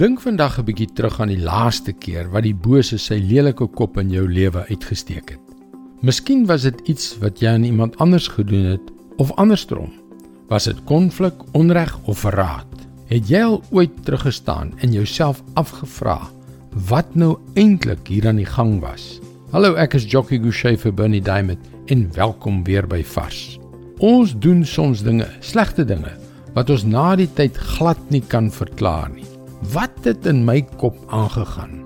Dink vandag 'n bietjie terug aan die laaste keer wat die bose sy lelike kop in jou lewe uitgesteek het. Miskien was dit iets wat jy aan iemand anders gedoen het of andersom. Was dit konflik, onreg of verraad? Het jy al ooit teruggestaan en jouself afgevra wat nou eintlik hier aan die gang was? Hallo, ek is Jockey Gouchee vir Bernie Diamond en welkom weer by Vars. Ons doen soms dinge, slegte dinge wat ons na die tyd glad nie kan verklaar nie. Wat het in my kop aangegaan?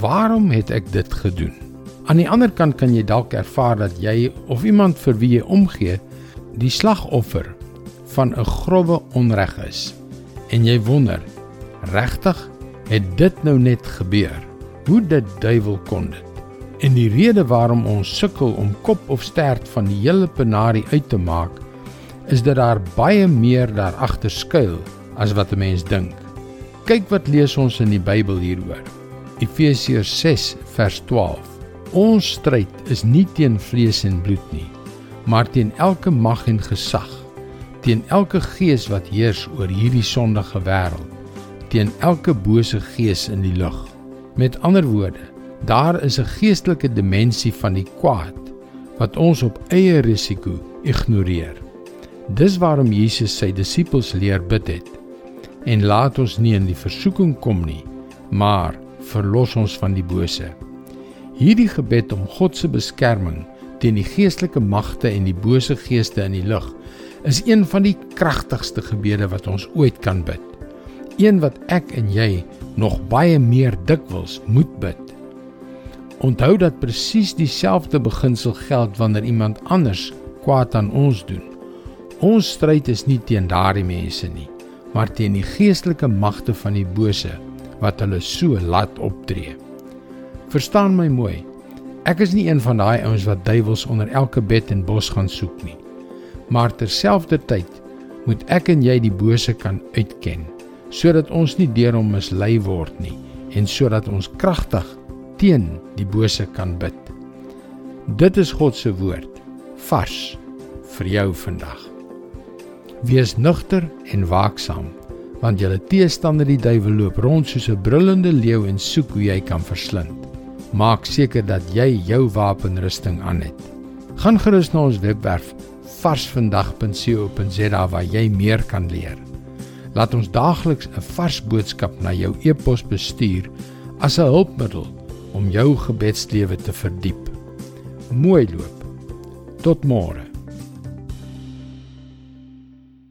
Waarom het ek dit gedoen? Aan die ander kant kan jy dalk ervaar dat jy of iemand vir wie jy omgee, die slagoffer van 'n grove onreg is. En jy wonder, regtig, het dit nou net gebeur? Hoe dit duiwel kon dit? En die rede waarom ons sukkel om kop of stert van die hele penarie uit te maak, is dat daar baie meer daar agter skuil as wat 'n mens dink. Kyk wat lees ons in die Bybel hieroor. Efesiërs 6 vers 12. Ons stryd is nie teen vlees en bloed nie, maar teen elke mag en gesag, teen elke gees wat heers oor hierdie sondige wêreld, teen elke bose gees in die lug. Met ander woorde, daar is 'n geestelike dimensie van die kwaad wat ons op eie risiko ignoreer. Dis waarom Jesus sy disippels leer bid het en laat ons nie in die versoeking kom nie, maar verlos ons van die bose. Hierdie gebed om God se beskerming teen die geestelike magte en die bose geeste in die lug is een van die kragtigste gebede wat ons ooit kan bid. Een wat ek en jy nog baie meer dikwels moet bid. Onthou dat presies dieselfde beginsel geld wanneer iemand anders kwaad aan ons doen. Ons stryd is nie teen daardie mense nie maar teen die geestelike magte van die bose wat hulle so laat optree. Verstaan my mooi. Ek is nie een van daai ouens wat duiwels onder elke bed en bos gaan soek nie. Maar terselfdertyd moet ek en jy die bose kan uitken sodat ons nie deur hom mislei word nie en sodat ons kragtig teen die bose kan bid. Dit is God se woord vars vir jou vandag. Wees nugter en waaksaam, want julle teestander die duiwel loop rond soos 'n brullende leeu en soek hoe hy kan verslind. Maak seker dat jy jou wapenrusting aan het. Gaan gerus na ons webwerf varsvandag.co.za waar jy meer kan leer. Laat ons daagliks 'n vars boodskap na jou e-pos bestuur as 'n hulpmiddel om jou gebedslewe te verdiep. Mooi loop. Tot môre.